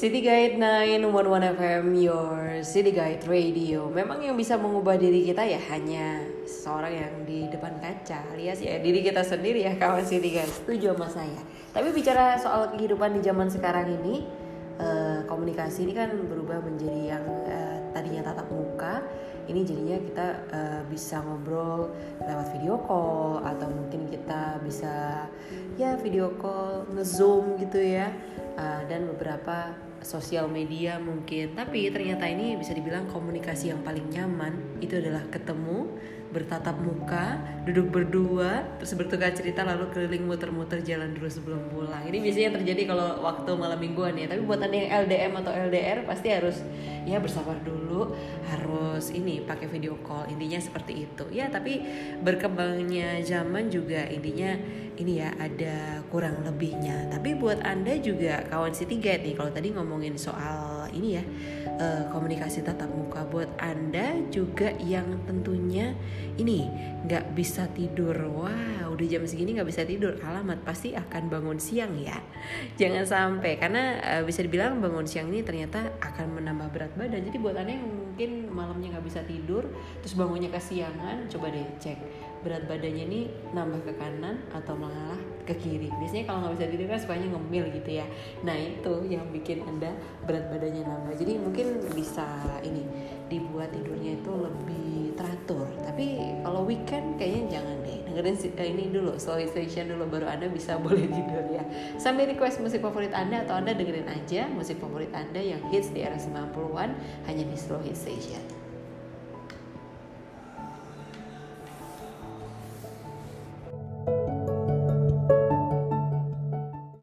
City Guide 911 FM, your City Guide Radio. Memang yang bisa mengubah diri kita ya hanya seorang yang di depan kaca, alias ya diri kita sendiri ya kawan City Guide. Setuju sama saya. Tapi bicara soal kehidupan di zaman sekarang ini, eh, komunikasi ini kan berubah menjadi yang eh, tadinya tatap muka, ini jadinya kita eh, bisa ngobrol lewat video call atau mungkin kita bisa ya video call ngezoom gitu ya uh, dan beberapa sosial media mungkin. Tapi ternyata ini bisa dibilang komunikasi yang paling nyaman. Itu adalah ketemu bertatap muka duduk berdua terus bertukar cerita lalu keliling muter-muter jalan dulu sebelum pulang. Ini biasanya terjadi kalau waktu malam mingguan ya. Tapi buat anda yang LDM atau LDR pasti harus ya bersabar dulu. Harus ini pakai video call. Intinya seperti itu. Ya tapi berkembangnya zaman juga intinya ini ya ada kurang lebihnya. Tapi buat anda juga kawan City Guide nih kalau tadi ngomongin soal ini ya eh, komunikasi tatap muka buat anda juga yang tentunya ini nggak bisa tidur. Wah udah jam segini nggak bisa tidur. Alamat pasti akan bangun siang ya. Jangan sampai karena uh, bisa dibilang bangun siang ini ternyata akan menambah berat badan. Jadi buat anda yang mungkin malamnya nggak bisa tidur terus bangunnya kesiangan coba deh cek. Berat badannya ini nambah ke kanan atau malah ke kiri. Biasanya kalau nggak bisa tidur kan sukanya ngemil gitu ya. Nah itu yang bikin anda berat badannya nambah. Jadi mungkin bisa ini dibuat tidurnya itu lebih teratur. Tapi kalau weekend kayaknya jangan deh. Dengerin ini dulu slow station dulu baru anda bisa boleh tidur ya. Sambil request musik favorit anda atau anda dengerin aja musik favorit anda yang hits di era 90-an hanya di slow station